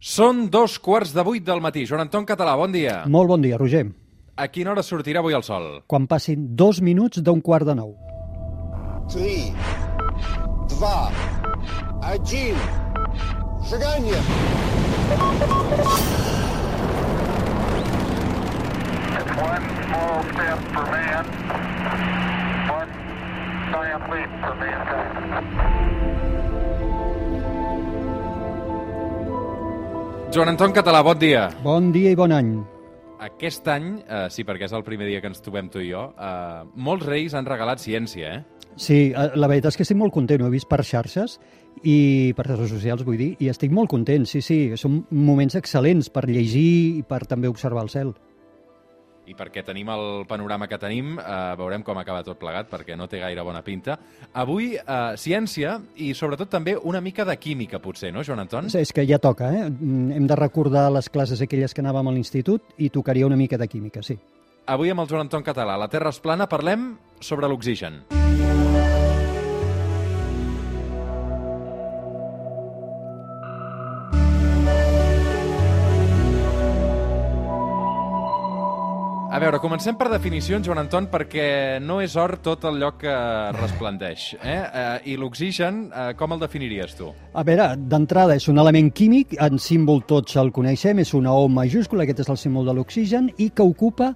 Són dos quarts de vuit del matí. Joan Anton Català, bon dia. Molt bon dia, Roger. A quina hora sortirà avui el sol? Quan passin dos minuts d'un quart de nou. 3, 2, 1, seganya! One small step for man, one giant leap for mankind. Joan Anton Català, bon dia. Bon dia i bon any. Aquest any, eh, sí, perquè és el primer dia que ens trobem tu i jo, eh, molts reis han regalat ciència, eh? Sí, eh, la veritat és que estic molt content, ho he vist per xarxes i per xarxes socials, vull dir, i estic molt content, sí, sí, són moments excel·lents per llegir i per també observar el cel. I perquè tenim el panorama que tenim, eh, veurem com acaba tot plegat, perquè no té gaire bona pinta. Avui, eh, ciència i sobretot també una mica de química, potser, no, Joan Anton? Sí, És que ja toca, eh? Mm, Hem de recordar les classes aquelles que anàvem a l'institut i tocaria una mica de química, sí. Avui amb el Joan Anton Català, la Terra és plana, parlem sobre l'oxigen. Veure, comencem per definicions, Joan Anton, perquè no és or tot el lloc que resplendeix. Eh? Eh, I l'oxigen, eh, com el definiries tu? A veure, d'entrada és un element químic, en símbol tots el coneixem, és una O majúscula, aquest és el símbol de l'oxigen, i que ocupa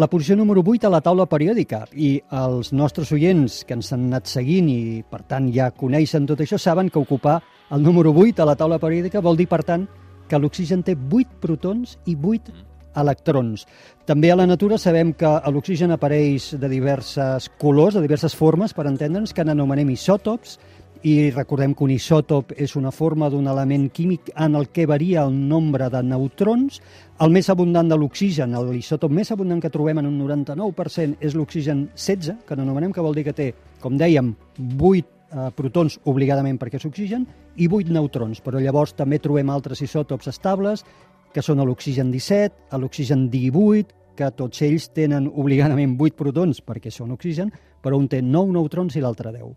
la posició número 8 a la taula periòdica. I els nostres oients que ens han anat seguint i, per tant, ja coneixen tot això, saben que ocupar el número 8 a la taula periòdica vol dir, per tant, que l'oxigen té 8 protons i 8 electrons. També a la natura sabem que l'oxigen apareix de diverses colors, de diverses formes, per entendre'ns, que n'anomenem isòtops, i recordem que un isòtop és una forma d'un element químic en el que varia el nombre de neutrons. El més abundant de l'oxigen, l'isòtop més abundant que trobem en un 99% és l'oxigen 16, que n'anomenem, que vol dir que té, com dèiem, 8 eh, protons obligadament perquè és oxigen i 8 neutrons, però llavors també trobem altres isòtops estables que són l'oxigen 17, l'oxigen 18, que tots ells tenen obligadament 8 protons perquè són oxigen, però un té 9 neutrons i l'altre 10.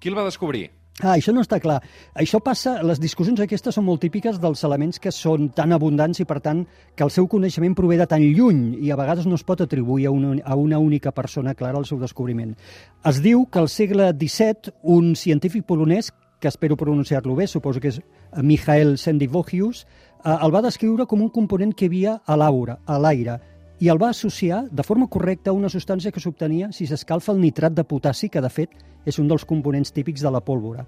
Qui el va descobrir? Ah, això no està clar. Això passa, les discussions aquestes són molt típiques dels elements que són tan abundants i, per tant, que el seu coneixement prové de tan lluny i a vegades no es pot atribuir a una, a una única persona clara el seu descobriment. Es diu que al segle XVII un científic polonès que espero pronunciar-lo bé, suposo que és Michael Sendivogius, el va descriure com un component que havia a l'aura, a l'aire, i el va associar de forma correcta a una substància que s'obtenia si s'escalfa el nitrat de potassi, que de fet és un dels components típics de la pólvora.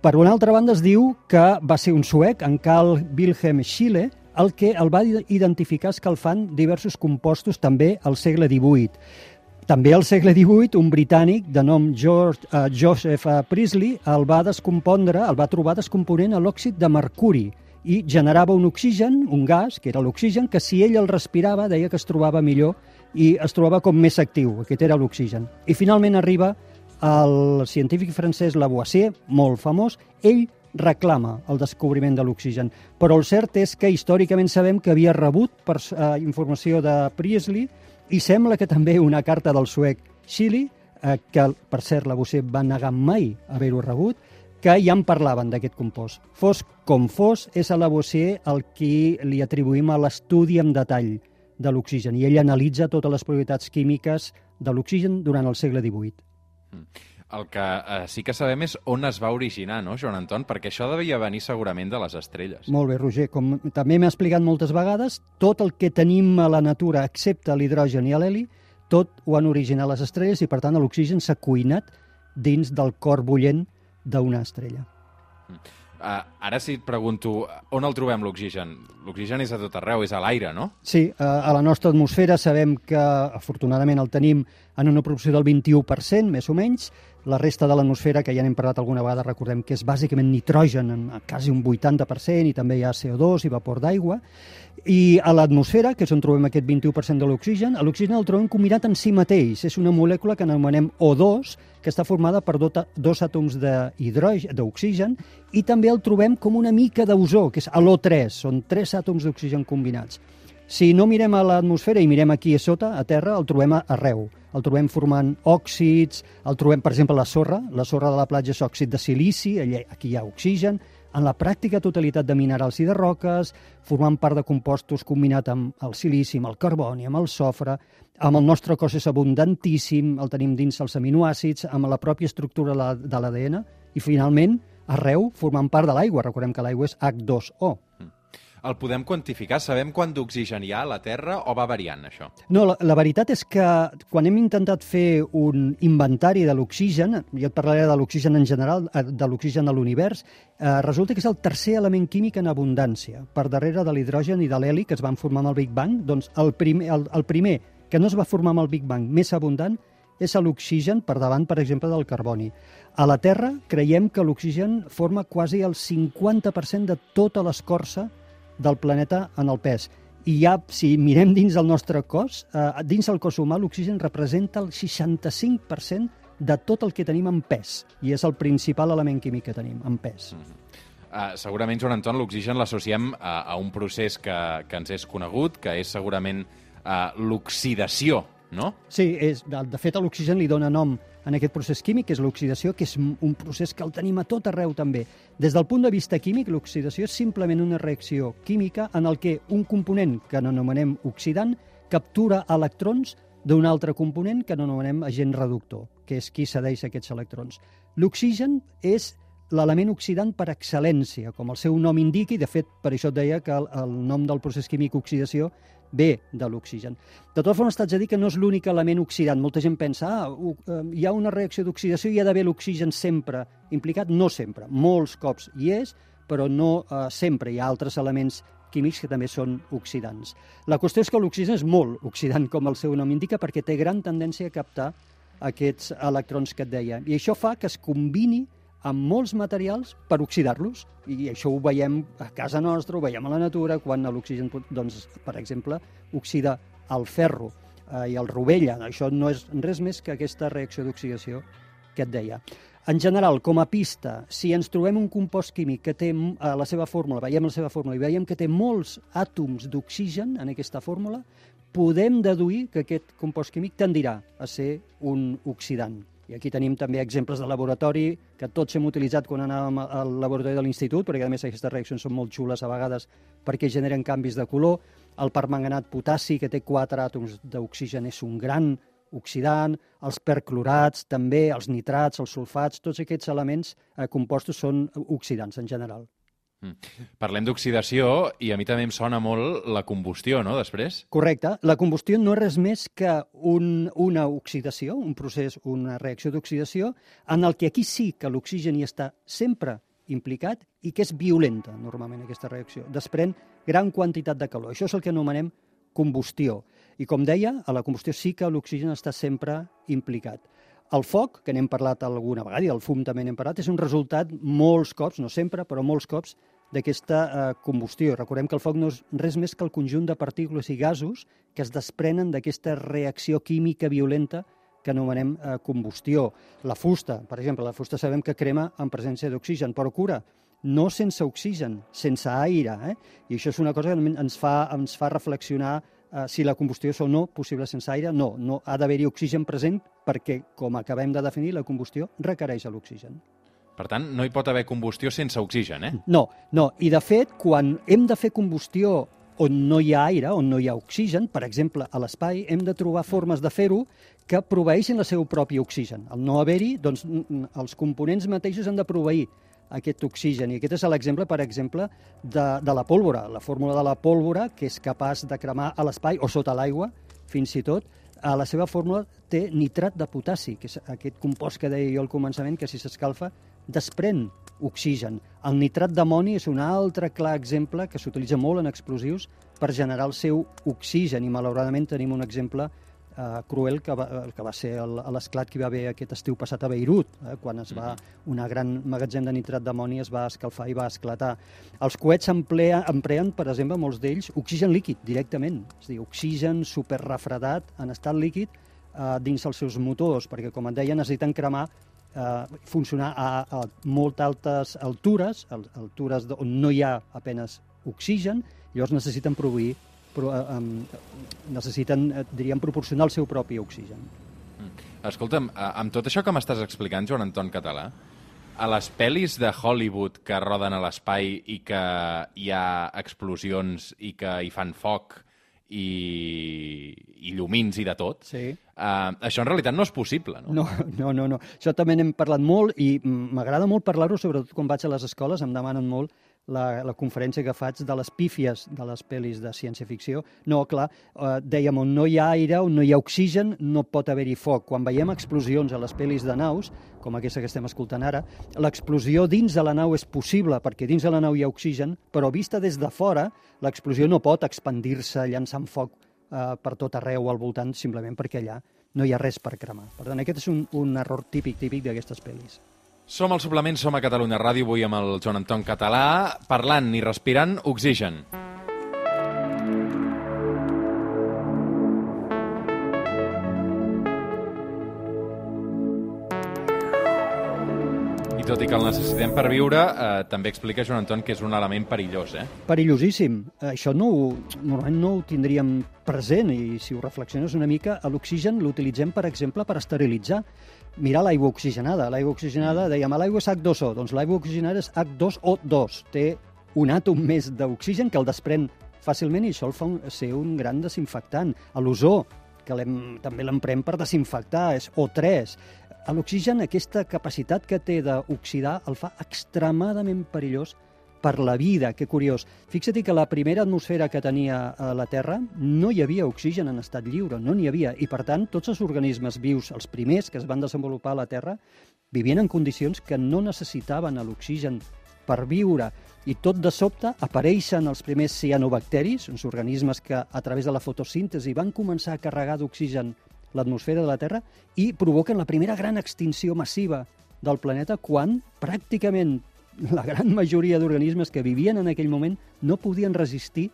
Per una altra banda es diu que va ser un suec, en Carl Wilhelm Schiele, el que el va identificar escalfant diversos compostos també al segle XVIII. També al segle XVIII, un britànic de nom George, uh, Joseph uh, Priestley el va descompondre, el va trobar descomponent a l'òxid de mercuri i generava un oxigen, un gas, que era l'oxigen, que si ell el respirava deia que es trobava millor i es trobava com més actiu, aquest era l'oxigen. I finalment arriba el científic francès Lavoisier, molt famós, ell reclama el descobriment de l'oxigen, però el cert és que històricament sabem que havia rebut per, eh, informació de Priestley i sembla que també una carta del suec Chili, eh, que per cert Lavoisier va negar mai haver-ho rebut, que ja en parlaven d'aquest compost. Fos com fos, és a Lavoisier el qui li atribuïm a l'estudi en detall de l'oxigen i ell analitza totes les propietats químiques de l'oxigen durant el segle XVIII. El que eh, sí que sabem és on es va originar, no, Joan Anton? Perquè això devia venir segurament de les estrelles. Molt bé, Roger. Com també m'he explicat moltes vegades, tot el que tenim a la natura, excepte l'hidrogen i l'heli, tot ho han originat les estrelles i, per tant, l'oxigen s'ha cuinat dins del cor bullent d'una estrella. Uh, ara sí et pregunto, on el trobem, l'oxigen? L'oxigen és a tot arreu, és a l'aire, no? Sí, eh, a la nostra atmosfera sabem que, afortunadament, el tenim en una proporció del 21%, més o menys. La resta de l'atmosfera, que ja n'hem parlat alguna vegada, recordem que és bàsicament nitrogen, en quasi un 80%, i també hi ha CO2 i vapor d'aigua. I a l'atmosfera, que és on trobem aquest 21% de l'oxigen, l'oxigen el trobem combinat en si mateix. És una molècula que anomenem O2, que està formada per dos àtoms d'oxigen, i també el trobem com una mica d'ozó, que és l'O3, són tres àtoms d'oxigen combinats. Si no mirem a l'atmosfera i mirem aquí a sota, a terra, el trobem arreu. El trobem formant òxids, el trobem, per exemple, la sorra. La sorra de la platja és òxid de silici, aquí hi ha oxigen. en la pràctica totalitat de minerals i de roques, formant part de compostos combinat amb el silici, amb el carboni, amb el sofre, amb el nostre cos és abundantíssim, el tenim dins els aminoàcids, amb la pròpia estructura de l'ADN, i finalment, arreu, formant part de l'aigua. Recordem que l'aigua és H2O. El podem quantificar? Sabem quant d'oxigen hi ha a la Terra o va variant, això? No, la, la veritat és que quan hem intentat fer un inventari de l'oxigen, jo et parlaré de l'oxigen en general, eh, de l'oxigen a l'univers, eh, resulta que és el tercer element químic en abundància, per darrere de l'hidrogen i de l'heli que es van formar amb el Big Bang. Doncs el primer, el, el primer que no es va formar amb el Big Bang més abundant és l'oxigen per davant, per exemple, del carboni. A la Terra creiem que l'oxigen forma quasi el 50% de tota l'escorça del planeta en el pes. I ja, si mirem dins el nostre cos, eh, dins el cos humà l'oxigen representa el 65% de tot el que tenim en pes, i és el principal element químic que tenim, en pes. Uh, segurament, Joan Anton, l'oxigen l'associem a, a un procés que, que ens és conegut, que és segurament uh, l'oxidació, no? Sí, és, de, de fet, a l'oxigen li dona nom en aquest procés químic, que és l'oxidació, que és un procés que el tenim a tot arreu també. Des del punt de vista químic, l'oxidació és simplement una reacció química en el que un component que n'anomenem oxidant captura electrons d'un altre component que n'anomenem agent reductor, que és qui cedeix aquests electrons. L'oxigen és l'element oxidant per excel·lència, com el seu nom indiqui, de fet, per això et deia que el, el nom del procés químic oxidació ve de l'oxigen. De totes formes, t'haig de dir que no és l'únic element oxidant. Molta gent pensa, ah, eh, hi ha una reacció d'oxidació i hi ha d'haver l'oxigen sempre implicat. No sempre, molts cops hi és, però no eh, sempre. Hi ha altres elements químics que també són oxidants. La qüestió és que l'oxigen és molt oxidant, com el seu nom indica, perquè té gran tendència a captar aquests electrons que et deia. I això fa que es combini amb molts materials per oxidar-los. I això ho veiem a casa nostra, ho veiem a la natura, quan l'oxigen, doncs, per exemple, oxida el ferro eh, i el rovella. Això no és res més que aquesta reacció d'oxidació que et deia. En general, com a pista, si ens trobem un compost químic que té a la seva fórmula, veiem la seva fórmula i veiem que té molts àtoms d'oxigen en aquesta fórmula, podem deduir que aquest compost químic tendirà a ser un oxidant. I aquí tenim també exemples de laboratori que tots hem utilitzat quan anàvem al laboratori de l'institut, perquè a més aquestes reaccions són molt xules a vegades perquè generen canvis de color. El permanganat potassi, que té quatre àtoms d'oxigen, és un gran oxidant, els perclorats també, els nitrats, els sulfats, tots aquests elements eh, compostos són oxidants en general. Parlem d'oxidació i a mi també em sona molt la combustió, no?, després? Correcte. La combustió no és res més que un, una oxidació, un procés, una reacció d'oxidació, en el que aquí sí que l'oxigen hi està sempre implicat i que és violenta, normalment, aquesta reacció. Desprèn gran quantitat de calor. Això és el que anomenem combustió. I com deia, a la combustió sí que l'oxigen està sempre implicat. El foc, que n'hem parlat alguna vegada, i el fum també n'hem parlat, és un resultat molts cops, no sempre, però molts cops, d'aquesta eh, combustió. Recordem que el foc no és res més que el conjunt de partícules i gasos que es desprenen d'aquesta reacció química violenta que anomenem eh, combustió. La fusta, per exemple, la fusta sabem que crema en presència d'oxigen, però cura, no sense oxigen, sense aire. Eh? I això és una cosa que ens fa, ens fa reflexionar eh, si la combustió és o no possible sense aire. No, no ha d'haver-hi oxigen present perquè, com acabem de definir, la combustió requereix l'oxigen. Per tant, no hi pot haver combustió sense oxigen, eh? No, no. I de fet, quan hem de fer combustió on no hi ha aire, on no hi ha oxigen, per exemple, a l'espai, hem de trobar formes de fer-ho que proveeixin el seu propi oxigen. Al no haver-hi, doncs, els components mateixos han de proveir aquest oxigen. I aquest és l'exemple, per exemple, de, de la pólvora. La fórmula de la pólvora, que és capaç de cremar a l'espai o sota l'aigua, fins i tot, a la seva fórmula té nitrat de potassi, que és aquest compost que deia jo al començament, que si s'escalfa desprèn oxigen. El nitrat d'amoni és un altre clar exemple que s'utilitza molt en explosius per generar el seu oxigen i malauradament tenim un exemple eh, cruel que va, eh, que va ser el- l'esclat que hi va haver aquest estiu passat a Beirut, eh, quan es va, una gran magatzem de nitrat d'amoni es va escalfar i va esclatar. Els coets emplea, empreen, per exemple, molts d'ells, oxigen líquid directament, és a dir, oxigen superrefredat en estat líquid eh, dins els seus motors, perquè, com et deia, necessiten cremar eh, funcionar a, a molt altes altures, al- altures on no hi ha apenes oxigen, llavors necessiten produir, pro, eh, necessiten, eh, diríem, proporcionar el seu propi oxigen. Escolta'm, eh, amb tot això que m'estàs explicant, Joan Anton Català, a les pel·lis de Hollywood que roden a l'espai i que hi ha explosions i que hi fan foc i, i llumins i de tot, Sí. uh, això en realitat no és possible, no? No, no, no, no. Això també n'hem parlat molt i mm, m'agrada molt parlar-ho, sobretot quan vaig a les escoles, em demanen molt la, la conferència que faig de les pífies de les pel·lis de ciència-ficció. No, clar, eh, dèiem, on no hi ha aire, on no hi ha oxigen, no pot haver-hi foc. Quan veiem explosions a les pel·lis de naus, com aquesta que estem escoltant ara, l'explosió dins de la nau és possible, perquè dins de la nau hi ha oxigen, però vista des de fora, l'explosió no pot expandir-se llançant foc eh, per tot arreu al voltant, simplement perquè allà no hi ha res per cremar. Per tant, aquest és un, un error típic, típic d'aquestes pel·lis. Som al suplement, som a Catalunya Ràdio, avui amb el Joan Anton Català, parlant i respirant oxigen. I tot i que el necessitem per viure, eh, també explica, Joan Anton, que és un element perillós, eh? Perillosíssim. Això no ho, normalment no ho tindríem present i si ho reflexiones una mica, l'oxigen l'utilitzem, per exemple, per esterilitzar. Mirar l'aigua oxigenada. L'aigua oxigenada, dèiem, l'aigua és H2O. Doncs l'aigua oxigenada és H2O2. Té un àtom més d'oxigen que el desprèn fàcilment i això el fa un, ser un gran desinfectant. L'ozó, que també l'emprem per desinfectar, és O3. L'oxigen, aquesta capacitat que té d'oxidar, el fa extremadament perillós per la vida, que curiós. Fixa't que la primera atmosfera que tenia eh, la Terra no hi havia oxigen en estat lliure, no n'hi havia, i per tant tots els organismes vius, els primers que es van desenvolupar a la Terra, vivien en condicions que no necessitaven l'oxigen per viure, i tot de sobte apareixen els primers cianobacteris, uns organismes que a través de la fotosíntesi van començar a carregar d'oxigen l'atmosfera de la Terra i provoquen la primera gran extinció massiva del planeta quan pràcticament la gran majoria d'organismes que vivien en aquell moment no podien resistir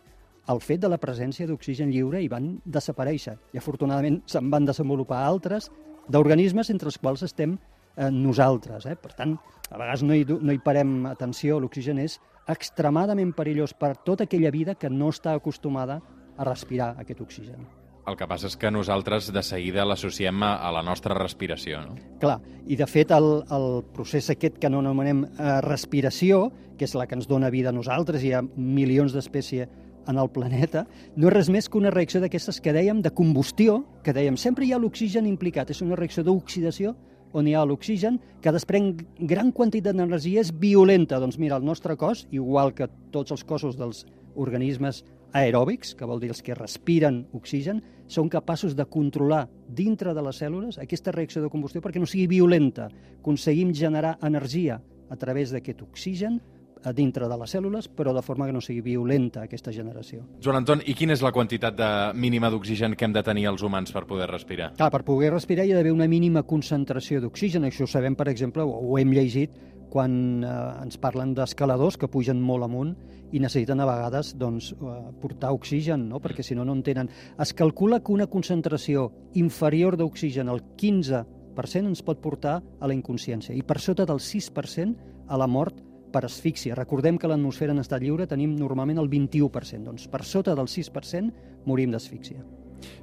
al fet de la presència d'oxigen lliure i van desaparèixer. I afortunadament se'n van desenvolupar altres d'organismes entre els quals estem eh, nosaltres. Eh? Per tant, a vegades no hi, no hi parem atenció, l'oxigen és extremadament perillós per tota aquella vida que no està acostumada a respirar aquest oxigen. El que passa és que nosaltres de seguida l'associem a, a la nostra respiració, no? Clar, i de fet el, el procés aquest que no anomenem eh, respiració, que és la que ens dona vida a nosaltres, hi ha milions d'espècies en el planeta, no és res més que una reacció d'aquestes que dèiem de combustió, que dèiem sempre hi ha l'oxigen implicat, és una reacció d'oxidació on hi ha l'oxigen, que desprèn gran quantitat d'energia, és violenta. Doncs mira, el nostre cos, igual que tots els cossos dels organismes aeròbics, que vol dir els que respiren oxigen, són capaços de controlar dintre de les cèl·lules aquesta reacció de combustió perquè no sigui violenta. Aconseguim generar energia a través d'aquest oxigen a dintre de les cèl·lules, però de forma que no sigui violenta aquesta generació. Joan Anton, i quina és la quantitat de mínima d'oxigen que hem de tenir els humans per poder respirar? Clar, per poder respirar hi ha d'haver una mínima concentració d'oxigen. Això ho sabem, per exemple, o ho hem llegit quan eh, ens parlen d'escaladors que pugen molt amunt i necessiten a vegades doncs, eh, portar oxigen, no? perquè si no, no en tenen. Es calcula que una concentració inferior d'oxigen al 15% ens pot portar a la inconsciència i per sota del 6% a la mort per asfíxia. Recordem que l'atmosfera en estat lliure tenim normalment el 21%, doncs per sota del 6% morim d'asfíxia.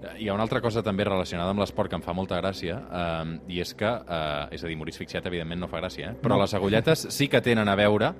Eh, Hi ha una altra cosa també relacionada amb l'esport que em fa molta gràcia, eh, i és que, eh, és a dir, morir asfixiat evidentment no fa gràcia, eh? però No. les agulletes sí que tenen a veure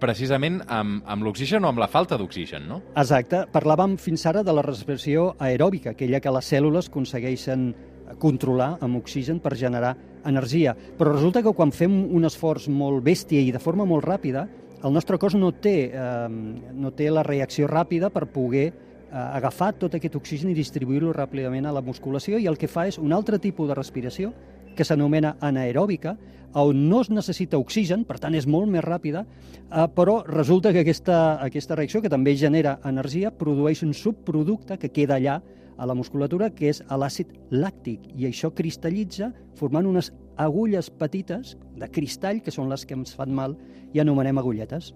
precisament amb, amb l'oxigen o amb la falta d'oxigen, no? Exacte. Parlàvem fins ara de la respiració aeròbica, aquella que les cèl·lules aconsegueixen controlar amb oxigen per generar energia. Però resulta que quan fem un esforç molt bèstia i de forma molt ràpida, el nostre cos no té, eh, no té la reacció ràpida per poder agafar tot aquest oxigen i distribuir-lo ràpidament a la musculació i el que fa és un altre tipus de respiració que s'anomena anaeròbica, on no es necessita oxigen, per tant és molt més ràpida, eh, però resulta que aquesta, aquesta reacció, que també genera energia, produeix un subproducte que queda allà a la musculatura, que és l'àcid làctic, i això cristal·litza formant unes agulles petites de cristall, que són les que ens fan mal, i anomenem agulletes.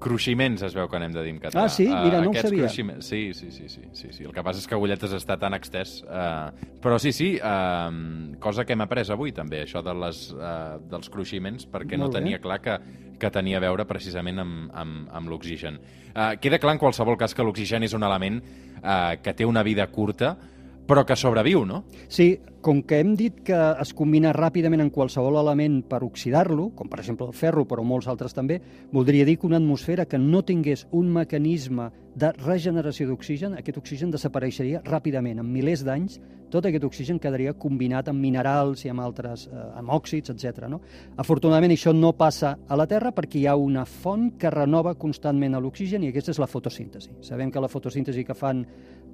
Cruiximents es veu que n'hem de dir en català. Ah, sí? Mira, no ho Aquests sabia. cruiximents- Sí, sí, sí, sí, sí, sí. El que passa és que agulletes està tan extès. Uh, però sí, sí, uh, cosa que hem après avui també, això de les, uh, dels cruiximents, perquè Molt no bé. tenia clar que, que tenia a veure precisament amb, amb, amb l'oxigen. Uh, queda clar en qualsevol cas que l'oxigen és un element uh, que té una vida curta, però que sobreviu, no? Sí, com que hem dit que es combina ràpidament en qualsevol element per oxidar-lo, com per exemple el ferro, però molts altres també, voldria dir que una atmosfera que no tingués un mecanisme de regeneració d'oxigen, aquest oxigen desapareixeria ràpidament. En milers d'anys, tot aquest oxigen quedaria combinat amb minerals i amb altres, eh, amb òxids, etc. No? Afortunadament, això no passa a la Terra perquè hi ha una font que renova constantment l'oxigen i aquesta és la fotosíntesi. Sabem que la fotosíntesi que fan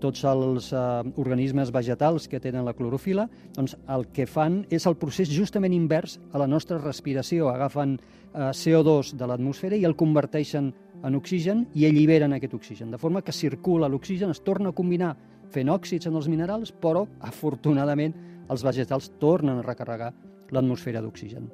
tots els eh, organismes vegetals que tenen la clorofila, doncs el que fan és el procés justament invers a la nostra respiració. Agafen eh, CO2 de l'atmosfera i el converteixen en oxigen i alliberen aquest oxigen, de forma que circula l'oxigen, es torna a combinar fent òxids en els minerals, però afortunadament els vegetals tornen a recarregar l'atmosfera d'oxigen.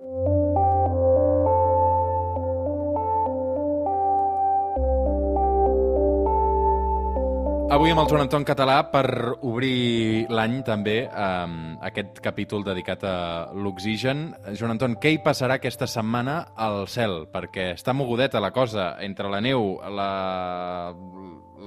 Avui amb el Joan Anton Català per obrir l'any també eh, aquest capítol dedicat a l'oxigen. Joan Anton, què hi passarà aquesta setmana al cel? Perquè està mogudeta la cosa entre la neu, la...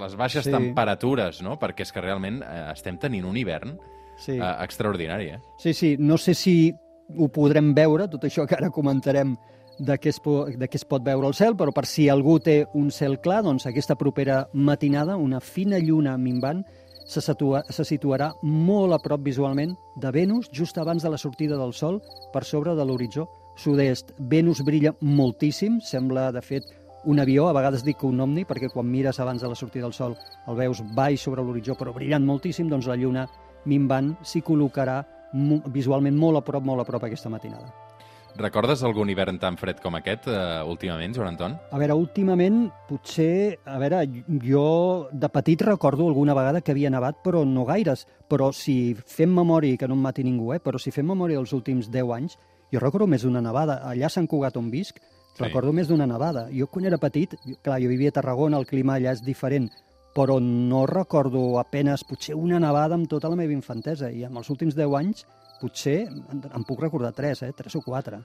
les baixes Sí. temperatures, no? Perquè és que realment eh, estem tenint un hivern Sí. eh, extraordinari, eh? Sí, sí, no sé si ho podrem veure, tot això que ara comentarem de què, es po de què es pot veure el cel, però per si algú té un cel clar, doncs aquesta propera matinada, una fina lluna minvant, se, situa se situarà molt a prop visualment de Venus, just abans de la sortida del Sol, per sobre de l'horitzó sud-est. Venus brilla moltíssim, sembla, de fet, un avió, a vegades dic un omni, perquè quan mires abans de la sortida del Sol el veus baix sobre l'horitzó, però brillant moltíssim, doncs la lluna minvant s'hi col·locarà visualment molt a prop, molt a prop aquesta matinada. Recordes algun hivern tan fred com aquest eh, últimament, Joan Anton? A veure, últimament, potser... A veure, jo de petit recordo alguna vegada que havia nevat, però no gaires. Però si fem memòria, que no em mati ningú, eh? però si fem memòria dels últims 10 anys, jo recordo més d'una nevada. Allà a Sant Cugat on visc, Sí. recordo més d'una nevada. Jo quan era petit, clar, jo vivia a Tarragona, el clima allà és diferent, però no recordo apenes potser una nevada amb tota la meva infantesa. I en els últims 10 anys, potser, en, puc recordar 3, eh? 3 o 4.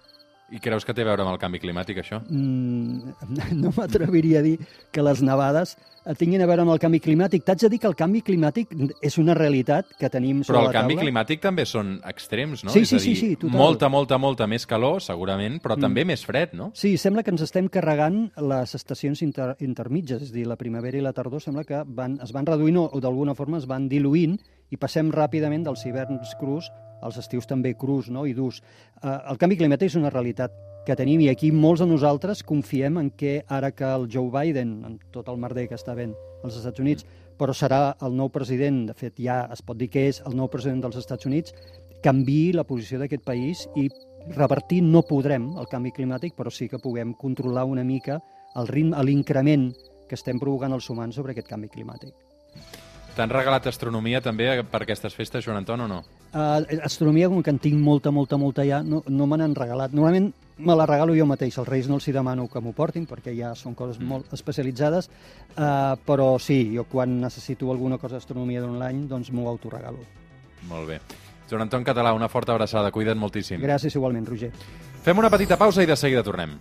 I creus que té a veure amb el canvi climàtic, això? Mm, no m'atreviria a dir que les nevades eh, tinguin a veure amb el canvi climàtic. T'haig de dir que el canvi climàtic és una realitat que tenim sobre Però el la canvi taula. climàtic també són extrems, no? Sí, és sí, a dir, sí, sí, total. molta, molta, molta més calor, segurament, però Mm. també més fred, no? Sí, sembla que ens estem carregant les estacions inter intermitges, és a dir, la primavera i la tardor sembla que van, es van reduint o, o d'alguna forma es van diluint i passem ràpidament dels hiverns crus als estius també crus no? i durs. Uh, el canvi climàtic és una realitat que tenim i aquí molts de nosaltres confiem en que ara que el Joe Biden, amb tot el merder que està ben als Estats Units, però serà el nou president, de fet ja es pot dir que és el nou president dels Estats Units, canvi la posició d'aquest país i revertir no podrem el canvi climàtic, però sí que puguem controlar una mica el ritme, l'increment que estem provocant els humans sobre aquest canvi climàtic. T'han regalat astronomia també per aquestes festes, Joan Anton, o no? Uh, astronomia, com que en tinc molta, molta, molta ja, no, no me n'han regalat. Normalment me la regalo jo mateix, als Reis no els hi demano que m'ho portin, perquè ja són coses molt especialitzades, uh, però sí, jo quan necessito alguna cosa d'astronomia d'un any, doncs m'ho autoregalo. Molt bé. Joan Anton Català, una forta abraçada, cuida't moltíssim. Gràcies igualment, Roger. Fem una petita pausa i de seguida tornem.